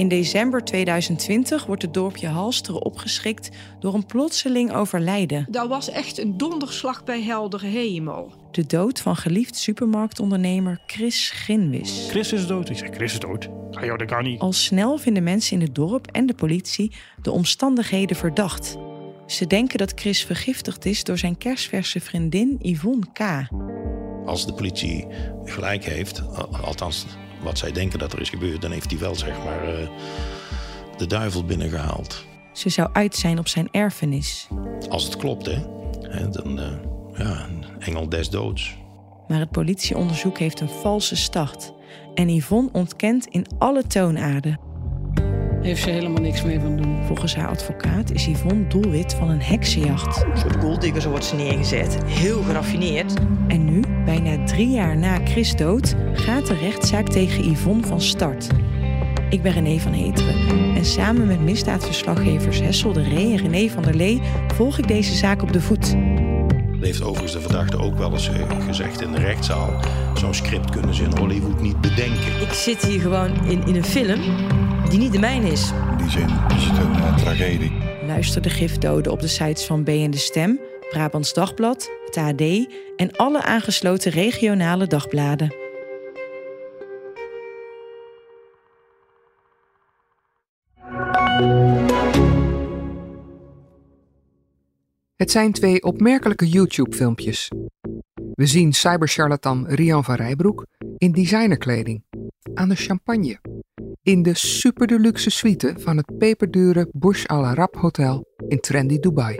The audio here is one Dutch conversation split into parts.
In december 2020 wordt het dorpje Halsteren opgeschrikt door een plotseling overlijden. Dat was echt een donderslag bij heldere hemel. De dood van geliefd supermarktondernemer Chris Ginwis. Chris is dood. Ik zeg, Chris is dood. Ah, joh, dat kan niet. Al snel vinden mensen in het dorp en de politie de omstandigheden verdacht. Ze denken dat Chris vergiftigd is door zijn kerstverse vriendin Yvonne K. Als de politie gelijk heeft, althans wat zij denken dat er is gebeurd, dan heeft hij wel zeg maar uh, de duivel binnengehaald. Ze zou uit zijn op zijn erfenis. Als het klopt, hè? dan uh, ja, een engel des doods. Maar het politieonderzoek heeft een valse start. En Yvonne ontkent in alle toonaarden. Heeft ze helemaal niks mee van doen. Volgens haar advocaat is Yvonne doelwit van een heksenjacht. Een soort golddigger, zo wordt ze neergezet. Heel geraffineerd. En nu, bijna drie jaar na Chris dood, gaat de rechtszaak tegen Yvonne van start. Ik ben René van Heteren en samen met misdaadverslaggevers Hessel de Ree en René van der Lee volg ik deze zaak op de voet. Heeft overigens de verdachte ook wel eens eh, gezegd in de rechtszaal. Zo'n script kunnen ze in Hollywood niet bedenken. Ik zit hier gewoon in, in een film die niet de mijne is. In die zin is het een uh, tragedie. Luister de gifdoden op de sites van B en de Stem, Brabants Dagblad, het AD en alle aangesloten regionale dagbladen. Het zijn twee opmerkelijke YouTube-filmpjes. We zien cybercharlatan Rian van Rijbroek in designerkleding, aan de champagne, in de superdeluxe suite van het peperdure Burj Al Arab Hotel in trendy Dubai.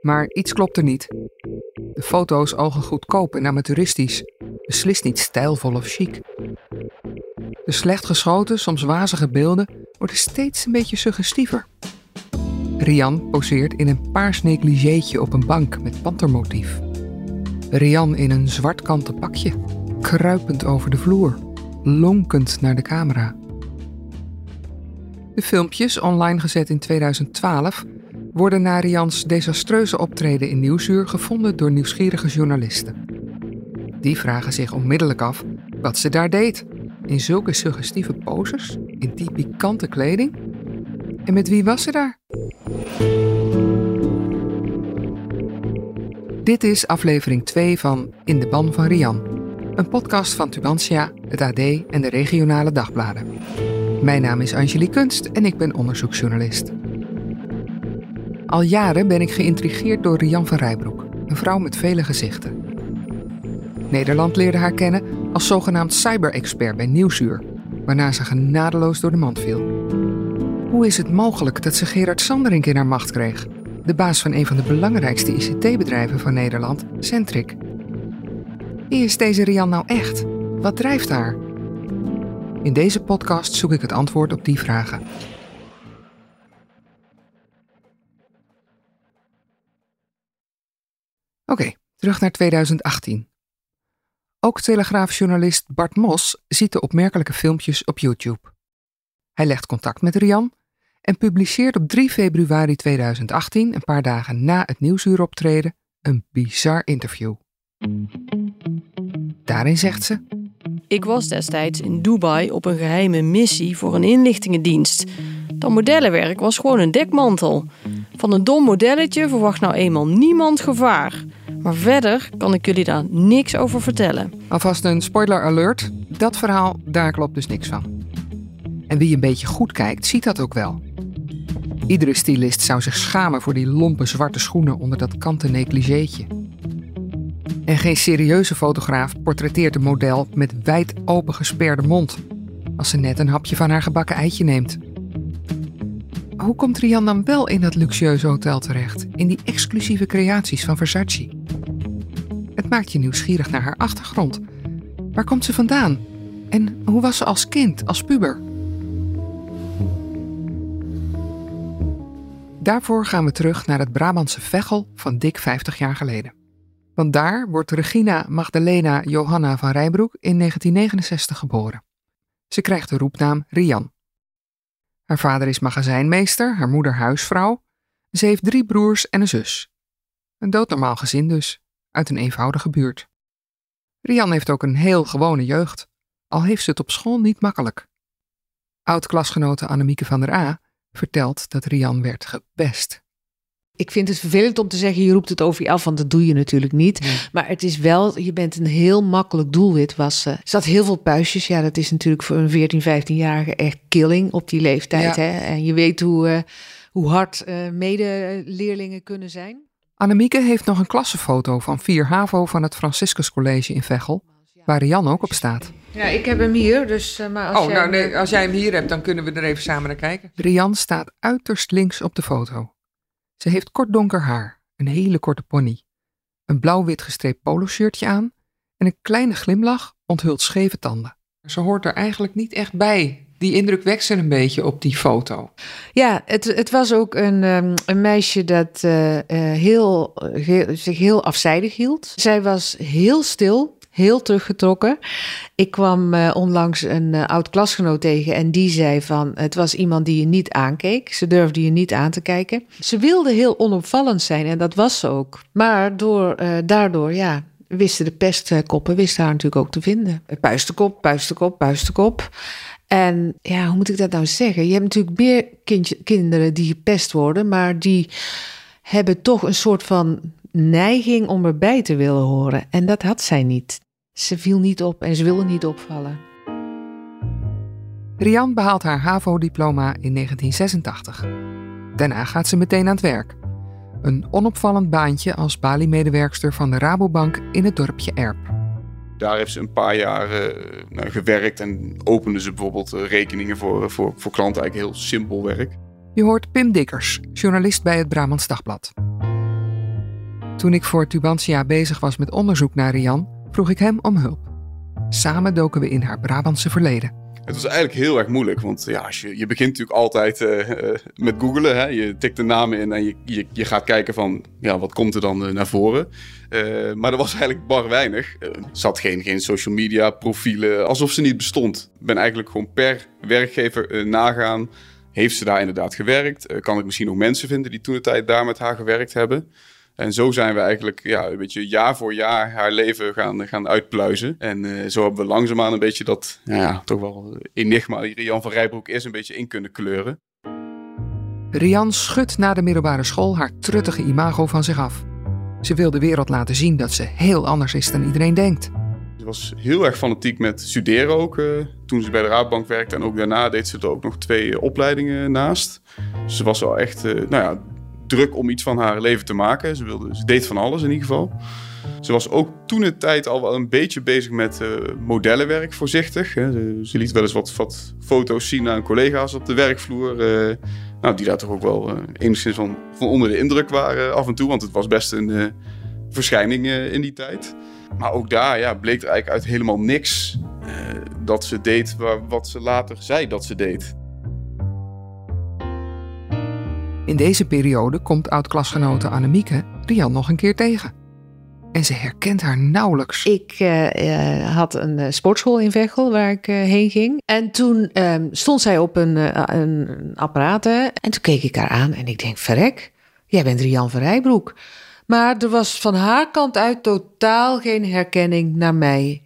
Maar iets klopt er niet. De foto's ogen goedkoop en amateuristisch, beslist niet stijlvol of chic. De slecht geschoten, soms wazige beelden worden steeds een beetje suggestiever. Rian poseert in een paars negligéetje op een bank met pantermotief. Rian in een zwart kanten pakje, kruipend over de vloer, lonkend naar de camera. De filmpjes, online gezet in 2012, worden na Rians desastreuze optreden in Nieuwsuur gevonden door nieuwsgierige journalisten. Die vragen zich onmiddellijk af wat ze daar deed. In zulke suggestieve poses, in die pikante kleding. En met wie was ze daar? Dit is aflevering 2 van In de Ban van Rian, een podcast van Tubantia, het AD en de regionale dagbladen. Mijn naam is Angelique Kunst en ik ben onderzoeksjournalist. Al jaren ben ik geïntrigeerd door Rian van Rijbroek, een vrouw met vele gezichten. Nederland leerde haar kennen als zogenaamd cyber-expert bij Nieuwsuur, waarna ze genadeloos door de mand viel. Hoe is het mogelijk dat ze Gerard Sanderink in haar macht kreeg? De baas van een van de belangrijkste ICT-bedrijven van Nederland, Centric. Wie is deze Rian nou echt? Wat drijft haar? In deze podcast zoek ik het antwoord op die vragen. Oké, terug naar 2018. Ook telegraafjournalist Bart Mos ziet de opmerkelijke filmpjes op YouTube. Hij legt contact met Rian en publiceert op 3 februari 2018, een paar dagen na het nieuwsuuroptreden, een bizar interview. Daarin zegt ze: Ik was destijds in Dubai op een geheime missie voor een inlichtingendienst. Dat modellenwerk was gewoon een dekmantel. Van een dom modelletje verwacht nou eenmaal niemand gevaar. Maar verder kan ik jullie daar niks over vertellen. Alvast een spoiler alert: dat verhaal, daar klopt dus niks van. En wie een beetje goed kijkt, ziet dat ook wel. Iedere stylist zou zich schamen voor die lompe zwarte schoenen onder dat kanten negligéetje. En geen serieuze fotograaf portretteert een model met wijd open gesperde mond, als ze net een hapje van haar gebakken eitje neemt. Hoe komt Rian dan wel in dat luxueuze hotel terecht, in die exclusieve creaties van Versace? Het maakt je nieuwsgierig naar haar achtergrond. Waar komt ze vandaan? En hoe was ze als kind, als puber? Daarvoor gaan we terug naar het Brabantse Veghel van dik 50 jaar geleden. Want daar wordt Regina Magdalena Johanna van Rijbroek in 1969 geboren. Ze krijgt de roepnaam Rian. Haar vader is magazijnmeester, haar moeder huisvrouw. Ze heeft drie broers en een zus. Een doodnormaal gezin dus, uit een eenvoudige buurt. Rian heeft ook een heel gewone jeugd, al heeft ze het op school niet makkelijk. Oud-klasgenote Annemieke van der A vertelt dat Rian werd gepest. Ik vind het vervelend om te zeggen, je roept het over je af, want dat doe je natuurlijk niet. Maar het is wel, je bent een heel makkelijk doelwit was Er zat heel veel puistjes. Ja, dat is natuurlijk voor een 14, 15-jarige echt killing op die leeftijd. Hè? En je weet hoe, uh, hoe hard uh, medeleerlingen kunnen zijn. Annemieke heeft nog een klassenfoto van 4 HAVO van het Franciscus College in Veghel, waar Rian ook op staat. Ja, ik heb hem hier, dus uh, maar als Oh, jij nou nee, als jij hem hier hebt, dan kunnen we er even samen naar kijken. Rian staat uiterst links op de foto. Ze heeft kort donker haar, een hele korte pony, een blauw-wit gestreept poloshirtje aan en een kleine glimlach onthult scheve tanden. Ze hoort er eigenlijk niet echt bij. Die indruk wekt ze een beetje op die foto. Ja, het, het was ook een, ehm, een meisje dat eh, eh, heel, heel- zich heel afzijdig hield. Zij was heel stil, heel teruggetrokken. Ik kwam eh, onlangs een eh, oud klasgenoot tegen en die zei van... het was iemand die je niet aankeek. Ze durfde je niet aan te kijken. Ze wilde heel onopvallend zijn en dat was ze ook. Maar door, eh, daardoor, ja, wisten de pestkoppen wisten haar natuurlijk ook te vinden. Puistenkop, puistenkop, puistenkop. En ja, hoe moet ik dat nou zeggen? Je hebt natuurlijk meer kindje, kinderen die gepest worden, maar die hebben toch een soort van neiging om erbij te willen horen. En dat had zij niet. Ze viel niet op en ze wilde niet opvallen. Rian behaalt haar HAVO-diploma in 1986. Daarna gaat ze meteen aan het werk. Een onopvallend baantje als baliemedewerkster van de Rabobank in het dorpje Erp. Daar heeft ze een paar jaar eh, nou, gewerkt en opende ze bijvoorbeeld eh, rekeningen voor, voor, voor klanten. Eigenlijk heel simpel werk. Je hoort Pim Dikkers, journalist bij het Brabants Dagblad. Toen ik voor Tubantia bezig was met onderzoek naar Rian, vroeg ik hem om hulp. Samen doken we in haar Brabantse verleden. Het was eigenlijk heel erg moeilijk, want ja, als je, je begint natuurlijk altijd eh, eh, met googlen. Hè? Je tikt de namen in en je, je, gaat kijken van, ja, wat komt er dan eh, naar voren? Maar er was eigenlijk bar weinig. Er zat geen, geen social media profielen, alsof ze niet bestond. Ik ben eigenlijk gewoon per werkgever nagaan. Heeft ze daar inderdaad gewerkt? Kan ik misschien nog mensen vinden die toen de tijd daar met haar gewerkt hebben? En zo zijn we eigenlijk ja, een beetje jaar voor jaar haar leven gaan, gaan uitpluizen. En eh, zo hebben we langzaamaan een beetje dat nou ja, toch wel enigma die Rian van Rijbroek is, een beetje in kunnen kleuren. Rian schudt na de middelbare school haar truttige imago van zich af. Ze wil de wereld laten zien dat ze heel anders is dan iedereen denkt. Ze was heel erg fanatiek met studeren ook. eh, toen ze bij de Raadbank werkte en ook daarna deed ze er ook nog twee eh, opleidingen naast. Ze was wel echt nou ja, druk om iets van haar leven te maken. Ze, wilde, ze deed van alles in ieder geval. Ze was ook toen de tijd al wel een beetje bezig met eh, modellenwerk, voorzichtig. Hè. Ze, ze liet wel eens wat, foto's zien aan collega's op de werkvloer. eh, nou, die daar toch ook wel eh, enigszins van, van onder de indruk waren af en toe. Want het was best een verschijning in die tijd. Maar ook daar ja, bleek er eigenlijk uit helemaal niks dat ze deed wat ze later zei dat ze deed. In deze periode komt oud-klasgenote Annemieke Rian nog een keer tegen. En ze herkent haar nauwelijks. Ik eh, eh, had een eh, sportschool in Veghel waar ik eh, heen ging. En toen ehm, stond zij op een, een, apparaat. En toen keek ik haar aan en ik denk, verrek, jij bent Rian van Rijbroek. Maar er was van haar kant uit totaal geen herkenning naar mij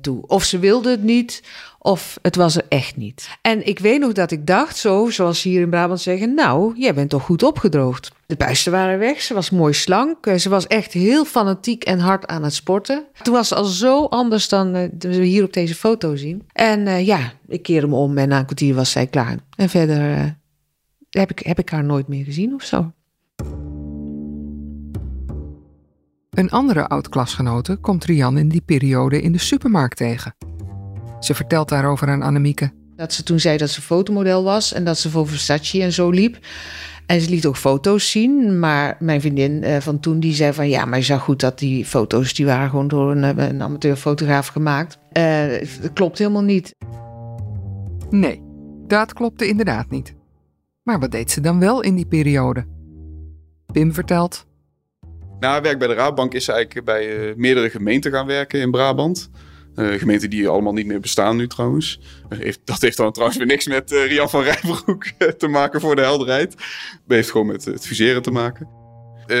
toe. Of ze wilde het niet, of het was er echt niet. En ik weet nog dat ik dacht, zo zoals ze hier in Brabant zeggen... nou, jij bent toch goed opgedroogd. De buisten waren weg, ze was mooi slank. eh, Ze was echt heel fanatiek en hard aan het sporten. Toen was ze al zo anders dan eh, we hier op deze foto zien. En eh, ja, ik keerde me om en na een kwartier was zij klaar. En verder heb, ik, heb ik haar nooit meer gezien of zo. Een andere oud-klasgenote komt Rian in die periode in de supermarkt tegen. Ze vertelt daarover aan Annemieke. Dat ze toen zei dat ze fotomodel was en dat ze voor Versace en zo liep. En ze liet ook foto's zien. Maar mijn vriendin eh, van toen die zei van ja, maar je zag goed dat die foto's die waren gewoon door een, een amateurfotograaf gemaakt. Uh, dat klopt helemaal niet. Nee, dat klopte inderdaad niet. Maar wat deed ze dan wel in die periode? Pim vertelt. Na haar werk bij de Raadbank is ze eigenlijk bij uh, meerdere gemeenten gaan werken in Brabant. Uh, gemeenten die allemaal niet meer bestaan nu trouwens. Heeft, dat heeft dan trouwens weer niks met uh, Rian van Rijbroek te maken voor de helderheid. Dat heeft gewoon met het fuseren te maken.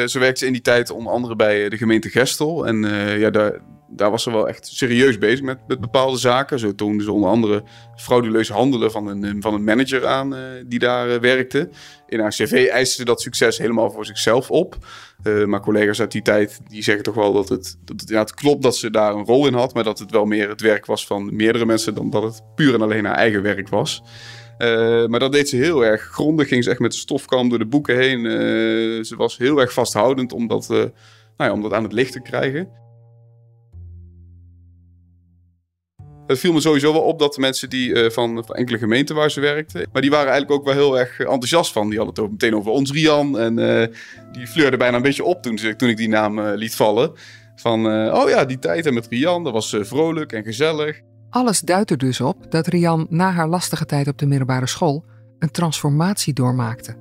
zo werkte ze in die tijd onder andere bij de gemeente Gestel. En ja, daar, daar was ze wel echt serieus bezig met, met bepaalde zaken. Zo toonde ze onder andere frauduleus handelen van een, van een manager aan die daar werkte. In haar cv eiste ze dat succes helemaal voor zichzelf op. Maar collega's uit die tijd die zeggen toch wel dat het, dat het, klopt dat ze daar een rol in had, maar dat het wel meer het werk was van meerdere mensen dan dat het puur en alleen haar eigen werk was. Maar dat deed ze heel erg grondig. Ging ze echt met de stofkam door de boeken heen. Ze was heel erg vasthoudend om nou ja, om dat aan het licht te krijgen. Het viel me sowieso wel op dat de mensen die uh, van, van, enkele gemeenten waar ze werkten, maar die waren eigenlijk ook wel heel erg enthousiast van. Die hadden het ook meteen over ons Rian en uh, die fleurde bijna een beetje op toen, toen ik die naam uh, liet vallen. Van, oh ja, die tijd met Rian, dat was vrolijk en gezellig. Alles duidt er dus op dat Rian na haar lastige tijd op de middelbare school een transformatie doormaakte.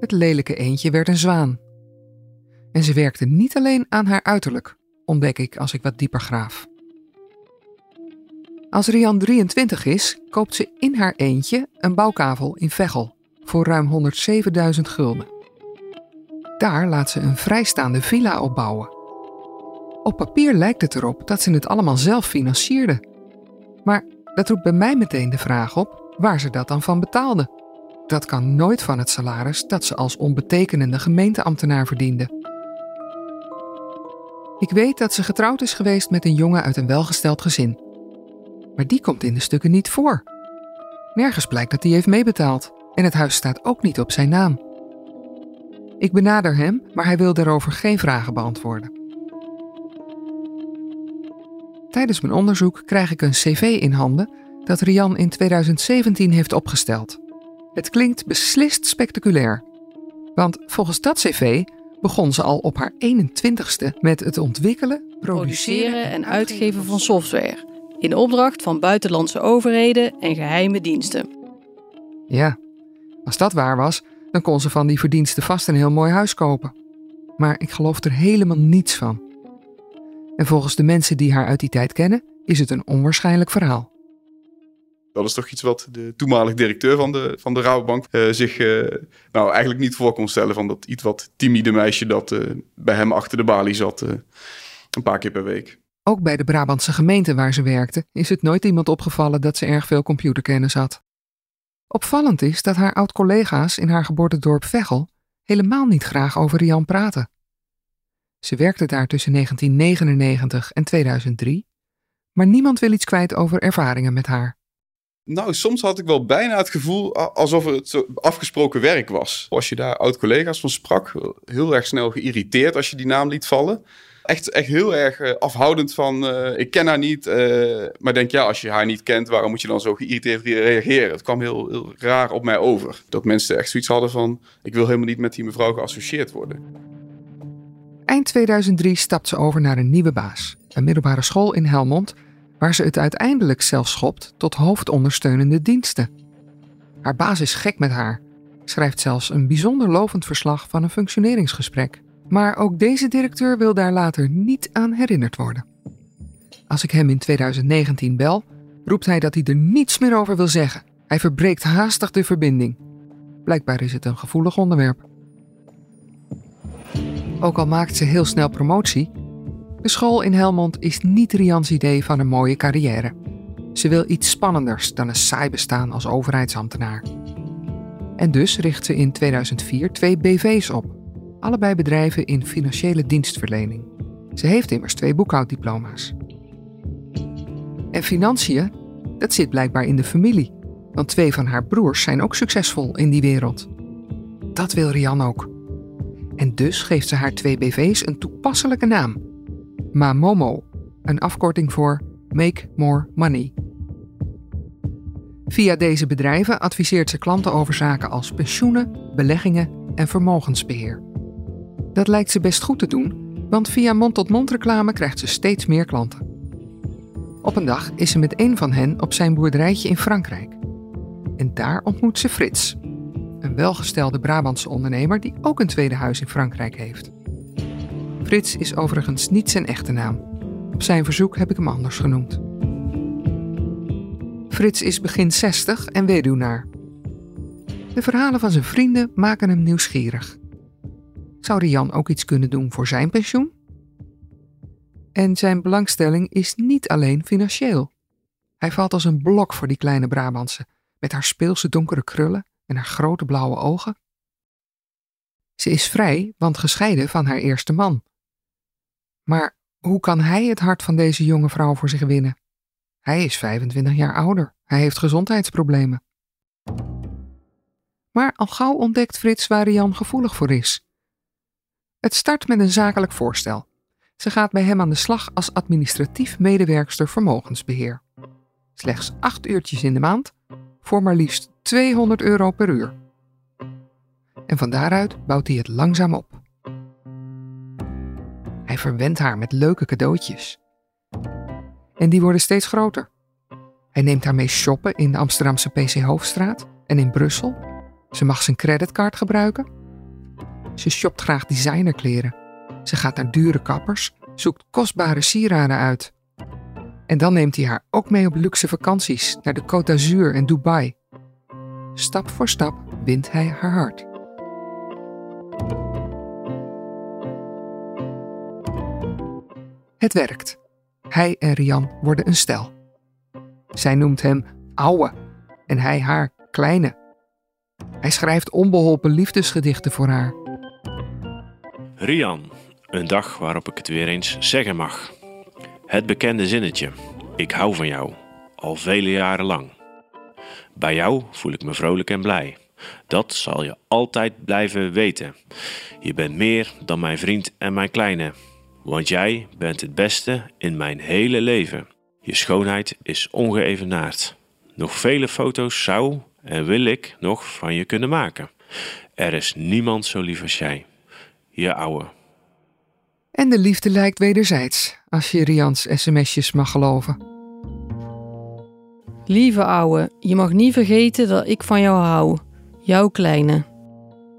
Het lelijke eendje werd een zwaan. En ze werkte niet alleen aan haar uiterlijk, ontdek ik als ik wat dieper graaf. Als Rian 23 is, koopt ze in haar eentje een bouwkavel in Veghel voor ruim 107.000 gulden. Daar laat ze een vrijstaande villa opbouwen. Op papier lijkt het erop dat ze het allemaal zelf financierde. Maar dat roept bij mij meteen de vraag op waar ze dat dan van betaalde. Dat kan nooit van het salaris dat ze als onbetekenende gemeenteambtenaar verdiende. Ik weet dat ze getrouwd is geweest met een jongen uit een welgesteld gezin maar die komt in de stukken niet voor. Nergens blijkt dat hij heeft meebetaald en het huis staat ook niet op zijn naam. Ik benader hem, maar hij wil daarover geen vragen beantwoorden. Tijdens mijn onderzoek krijg ik een cv in handen dat Rian in 2017 heeft opgesteld. Het klinkt beslist spectaculair. Want volgens dat cv begon ze al op haar 21ste met het ontwikkelen, produceren en uitgeven van software in opdracht van buitenlandse overheden en geheime diensten. Ja, als dat waar was, dan kon ze van die verdiensten vast een heel mooi huis kopen. Maar ik geloof er helemaal niets van. En volgens de mensen die haar uit die tijd kennen, is het een onwaarschijnlijk verhaal. Dat is toch iets wat de toenmalig directeur van de, van de Rabobank uh, zich uh, nou, eigenlijk niet voor kon stellen. Van dat iets wat timide meisje dat uh, bij hem achter de balie zat een paar keer per week. Ook bij de Brabantse gemeente waar ze werkte is het nooit iemand opgevallen dat ze erg veel computerkennis had. Opvallend is dat haar oud-collega's in haar geboortedorp Veghel helemaal niet graag over Rian praten. Ze werkte daar tussen 1999 en 2003, maar niemand wil iets kwijt over ervaringen met haar. Nou, soms had ik wel bijna het gevoel alsof het afgesproken werk was. Als je daar oud-collega's van sprak, heel erg snel geïrriteerd als je die naam liet vallen echt, echt heel erg uh, afhoudend van, uh, ik ken haar niet. Uh, maar denk, ja, als je haar niet kent, waarom moet je dan zo geïrriteerd reageren? Het kwam heel, heel raar op mij over. Dat mensen echt zoiets hadden van, ik wil helemaal niet met die mevrouw geassocieerd worden. Eind 2003 stapt ze over naar een nieuwe baas. Een middelbare school in Helmond, waar ze het uiteindelijk zelfs schopt tot hoofdondersteunende diensten. Haar baas is gek met haar, schrijft zelfs een bijzonder lovend verslag van een functioneringsgesprek. Maar ook deze directeur wil daar later niet aan herinnerd worden. Als ik hem in 2019 bel, roept hij dat hij er niets meer over wil zeggen. Hij verbreekt haastig de verbinding. Blijkbaar is het een gevoelig onderwerp. Ook al maakt ze heel snel promotie, de school in Helmond is niet Rians idee van een mooie carrière. Ze wil iets spannenders dan een saai bestaan als overheidsambtenaar. En dus richt ze in 2004 twee BV's op allebei bedrijven in financiële dienstverlening. Ze heeft immers twee boekhouddiploma's. En financiën, dat zit blijkbaar in de familie, want twee van haar broers zijn ook succesvol in die wereld. Dat wil Rian ook. En dus geeft ze haar twee BV's een toepasselijke naam: Mamomo, een afkorting voor Make More Money. Via deze bedrijven adviseert ze klanten over zaken als pensioenen, beleggingen en vermogensbeheer. Dat lijkt ze best goed te doen, want via mond-tot-mond reclame krijgt ze steeds meer klanten. Op een dag is ze met een van hen op zijn boerderijtje in Frankrijk. En daar ontmoet ze Frits, een welgestelde Brabantse ondernemer die ook een tweede huis in Frankrijk heeft. Frits is overigens niet zijn echte naam. Op zijn verzoek heb ik hem anders genoemd. Frits is begin 60 en weduwnaar. De verhalen van zijn vrienden maken hem nieuwsgierig. Zou Rian ook iets kunnen doen voor zijn pensioen? En zijn belangstelling is niet alleen financieel. Hij valt als een blok voor die kleine Brabantse, met haar speelse donkere krullen en haar grote blauwe ogen. Ze is vrij, want gescheiden van haar eerste man. Maar hoe kan hij het hart van deze jonge vrouw voor zich winnen? Hij is 25 jaar ouder. Hij heeft gezondheidsproblemen. Maar al gauw ontdekt Frits waar Jan gevoelig voor is. Het start met een zakelijk voorstel. Ze gaat bij hem aan de slag als administratief medewerkster vermogensbeheer. Slechts acht uurtjes in de maand voor maar liefst 200 euro per uur. En van daaruit bouwt hij het langzaam op. Hij verwendt haar met leuke cadeautjes. En die worden steeds groter. Hij neemt haar mee shoppen in de Amsterdamse PC Hoofdstraat en in Brussel. Ze mag zijn creditcard gebruiken. Ze shopt graag designerkleren. Ze gaat naar dure kappers, zoekt kostbare sieraden uit. En dan neemt hij haar ook mee op luxe vakanties naar de Côte d'Azur en Dubai. Stap voor stap wint hij haar hart. Het werkt. Hij en Rian worden een stel. Zij noemt hem ouwe en hij haar kleine. Hij schrijft onbeholpen liefdesgedichten voor haar. Rian, een dag waarop ik het weer eens zeggen mag. Het bekende zinnetje: Ik hou van jou, al vele jaren lang. Bij jou voel ik me vrolijk en blij. Dat zal je altijd blijven weten. Je bent meer dan mijn vriend en mijn kleine. Want jij bent het beste in mijn hele leven. Je schoonheid is ongeëvenaard. Nog vele foto's zou en wil ik nog van je kunnen maken. Er is niemand zo lief als jij. Je ouwe. En de liefde lijkt wederzijds, als je Rians sms'jes mag geloven. Lieve ouwe, je mag niet vergeten dat ik van jou hou. Jouw kleine.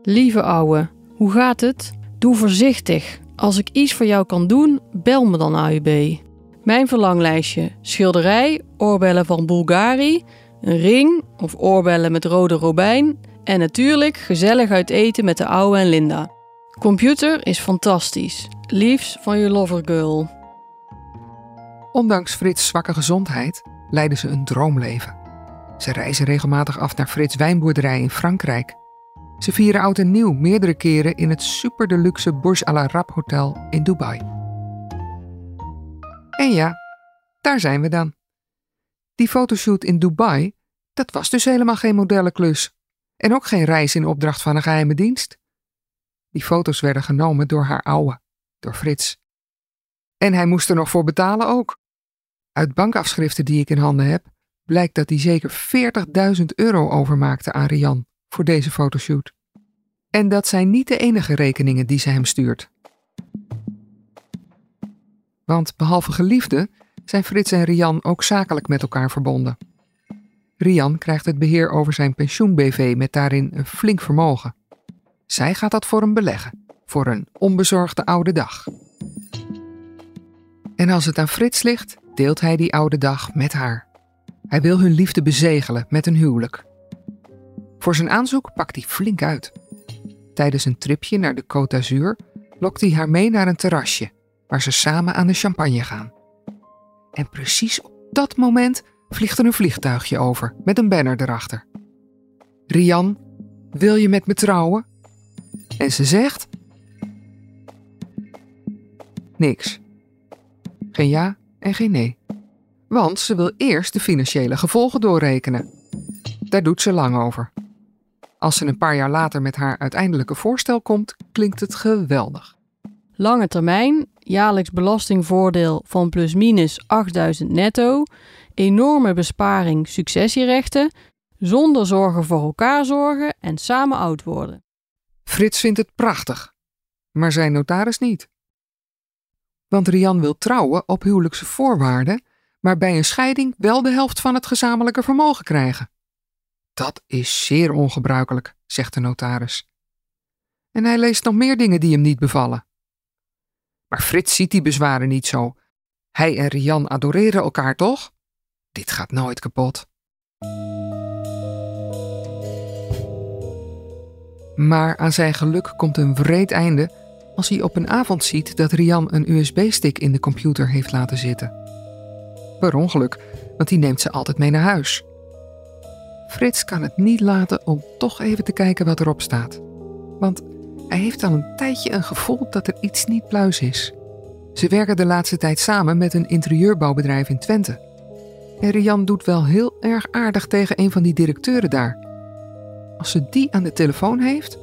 Lieve ouwe, hoe gaat het? Doe voorzichtig. Als ik iets voor jou kan doen, bel me dan AUB. Mijn verlanglijstje: schilderij, oorbellen van Bulgari, een ring of oorbellen met rode robijn en natuurlijk gezellig uit eten met de ouwe en Linda. Computer is fantastisch. Liefs van je lovergirl. Ondanks Frits' zwakke gezondheid leiden ze een droomleven. Ze reizen regelmatig af naar Frits' wijnboerderij in Frankrijk. Ze vieren oud en nieuw meerdere keren in het super deluxe Burj Al Arab Hotel in Dubai. En ja, daar zijn we dan. Die fotoshoot in Dubai, dat was dus helemaal geen modellenklus. En ook geen reis in opdracht van een geheime dienst. Die foto's werden genomen door haar ouwe, door Frits. En hij moest er nog voor betalen ook. Uit bankafschriften die ik in handen heb, blijkt dat hij zeker 40.000 euro overmaakte aan Rian voor deze fotoshoot. En dat zijn niet de enige rekeningen die ze hem stuurt. Want behalve geliefde zijn Frits en Rian ook zakelijk met elkaar verbonden. Rian krijgt het beheer over zijn pensioen-BV met daarin een flink vermogen. Zij gaat dat voor hem beleggen, voor een onbezorgde oude dag. En als het aan Frits ligt, deelt hij die oude dag met haar. Hij wil hun liefde bezegelen met een huwelijk. Voor zijn aanzoek pakt hij flink uit. Tijdens een tripje naar de Côte d'Azur lokt hij haar mee naar een terrasje, waar ze samen aan de champagne gaan. En precies op dat moment vliegt er een vliegtuigje over met een banner erachter. Rian, wil je met me trouwen? En ze zegt: Niks. Geen ja en geen nee. Want ze wil eerst de financiële gevolgen doorrekenen. Daar doet ze lang over. Als ze een paar jaar later met haar uiteindelijke voorstel komt, klinkt het geweldig. Lange termijn, jaarlijks belastingvoordeel van plusminus 8000 netto, enorme besparing successierechten, zonder zorgen voor elkaar zorgen en samen oud worden. Frits vindt het prachtig, maar zijn notaris niet. Want Rian wil trouwen op huwelijkse voorwaarden, maar bij een scheiding wel de helft van het gezamenlijke vermogen krijgen. Dat is zeer ongebruikelijk, zegt de notaris. En hij leest nog meer dingen die hem niet bevallen. Maar Frits ziet die bezwaren niet zo. Hij en Rian adoreren elkaar toch? Dit gaat nooit kapot. Maar aan zijn geluk komt een wreed einde als hij op een avond ziet dat Rian een USB-stick in de computer heeft laten zitten. Per ongeluk, want die neemt ze altijd mee naar huis. Frits kan het niet laten om toch even te kijken wat erop staat. Want hij heeft al een tijdje een gevoel dat er iets niet pluis is. Ze werken de laatste tijd samen met een interieurbouwbedrijf in Twente. En Rian doet wel heel erg aardig tegen een van die directeuren daar. Als ze die aan de telefoon heeft,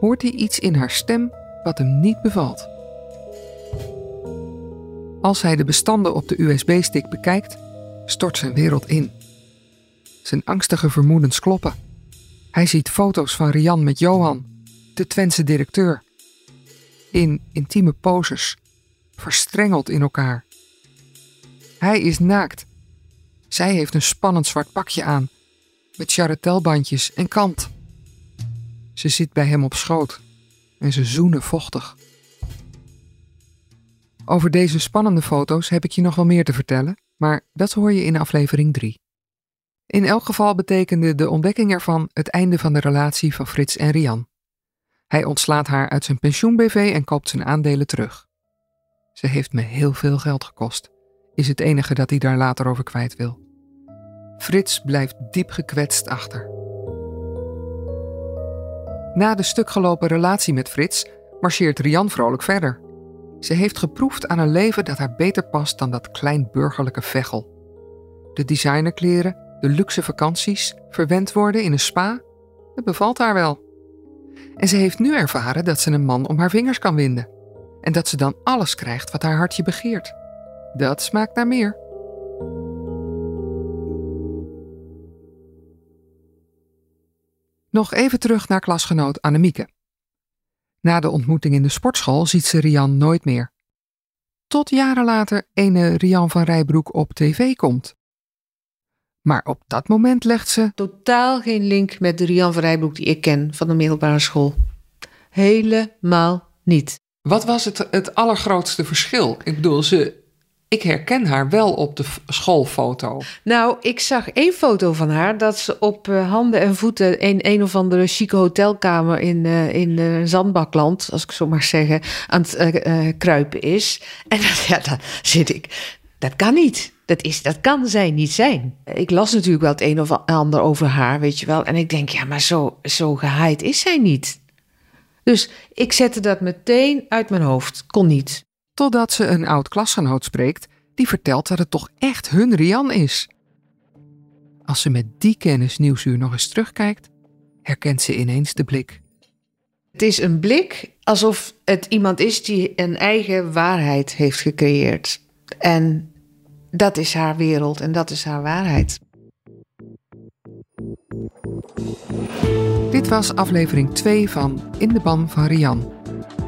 hoort hij iets in haar stem wat hem niet bevalt. Als hij de bestanden op de USB-stick bekijkt, stort zijn wereld in. Zijn angstige vermoedens kloppen. Hij ziet foto's van Rian met Johan, de Twentse directeur. In intieme poses, verstrengeld in elkaar. Hij is naakt. Zij heeft een spannend zwart pakje aan, met charretelbandjes en kant. Ze zit bij hem op schoot en ze zoenen vochtig. Over deze spannende foto's heb ik je nog wel meer te vertellen, maar dat hoor je in aflevering 3. In elk geval betekende de ontdekking ervan het einde van de relatie van Frits en Rian. Hij ontslaat haar uit zijn pensioen-BV en koopt zijn aandelen terug. Ze heeft me heel veel geld gekost, is het enige dat hij daar later over kwijt wil. Frits blijft diep gekwetst achter. Na de stukgelopen relatie met Frits marcheert Rian vrolijk verder. Ze heeft geproefd aan een leven dat haar beter past dan dat kleinburgerlijke veghel. De designerkleren, de luxe vakanties, verwend worden in een spa, dat bevalt haar wel. En ze heeft nu ervaren dat ze een man om haar vingers kan winden. En dat ze dan alles krijgt wat haar hartje begeert. Dat smaakt naar meer. Nog even terug naar klasgenoot Annemieke. Na de ontmoeting in de sportschool ziet ze Rian nooit meer. Tot jaren later ene Rian van Rijbroek op tv komt. Maar op dat moment legt ze. Totaal geen link met de Rian van Rijbroek die ik ken van de middelbare school. Helemaal niet. Wat was het, het allergrootste verschil? Ik bedoel, ze, ik herken haar wel op de schoolfoto. Nou, ik zag één foto van haar dat ze op uh, handen en voeten in een of andere chique hotelkamer in, uh, in uh, Zandbakland, als ik zo maar zeggen, aan het kruipen is. En ja, dan zit ik. Dat kan niet. Dat, is, dat kan zij niet zijn. Ik las natuurlijk wel het een of ander over haar, weet je wel. En ik denk, ja, maar zo, zo gehaaid is zij niet. Dus ik zette dat meteen uit mijn hoofd. Kon niet. Totdat ze een oud klasgenoot spreekt die vertelt dat het toch echt hun Rian is. Als ze met die kennis Nieuwsuur nog eens terugkijkt, herkent ze ineens de blik. Het is een blik alsof het iemand is die een eigen waarheid heeft gecreëerd. En dat is haar wereld en dat is haar waarheid. Dit was aflevering 2 van In de Ban van Rian.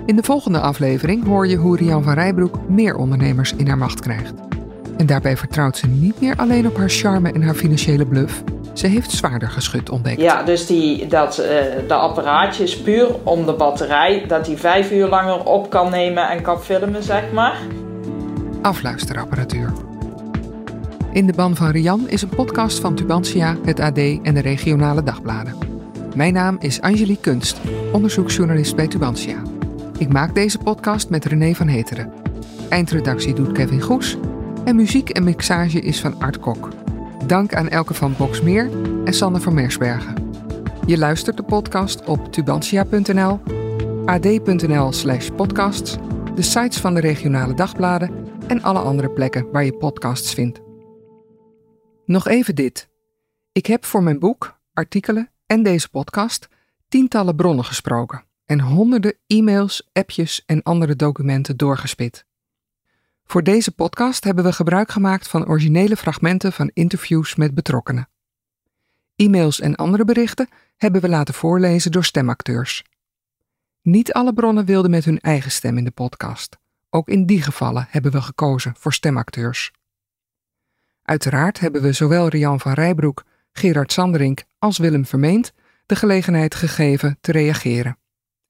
In de volgende aflevering hoor je hoe Rian van Rijbroek meer ondernemers in haar macht krijgt. En daarbij vertrouwt ze niet meer alleen op haar charme en haar financiële bluff. Ze heeft zwaarder geschud ontdekt. Ja, dus die, dat uh, de apparaatjes puur om de batterij, dat die vijf uur langer op kan nemen en kan filmen, zeg maar. Afluisterapparatuur. In de Ban van Rian is een podcast van Tubantia, het AD en de regionale dagbladen. Mijn naam is Angelique Kunst, onderzoeksjournalist bij Tubantia. Ik maak deze podcast met René van Heteren. Eindredactie doet Kevin Goes en muziek en mixage is van Art Kok. Dank aan Elke van Boksmeer en Sanne van Mersbergen. Je luistert de podcast op tubantia.nl, ad.nl slash podcasts, de sites van de regionale dagbladen en alle andere plekken waar je podcasts vindt. Nog even dit. Ik heb voor mijn boek, artikelen en deze podcast tientallen bronnen gesproken en honderden e-mails, appjes en andere documenten doorgespit. Voor deze podcast hebben we gebruik gemaakt van originele fragmenten van interviews met betrokkenen. E-mails en andere berichten hebben we laten voorlezen door stemacteurs. Niet alle bronnen wilden met hun eigen stem in de podcast. Ook in die gevallen hebben we gekozen voor stemacteurs. Uiteraard hebben we zowel Rian van Rijbroek, Gerard Sanderink als Willem Vermeend de gelegenheid gegeven te reageren.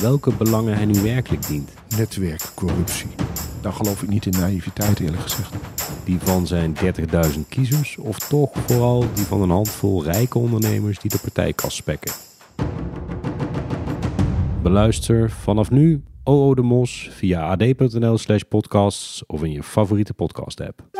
welke belangen hij nu werkelijk dient. Netwerkcorruptie. Daar geloof ik niet in naïviteit eerlijk gezegd. Die van zijn 30.000 kiezers of toch vooral die van een handvol rijke ondernemers die de partijkas spekken. Beluister vanaf nu OO de Mos via ad.nl slash podcasts of in je favoriete podcast app.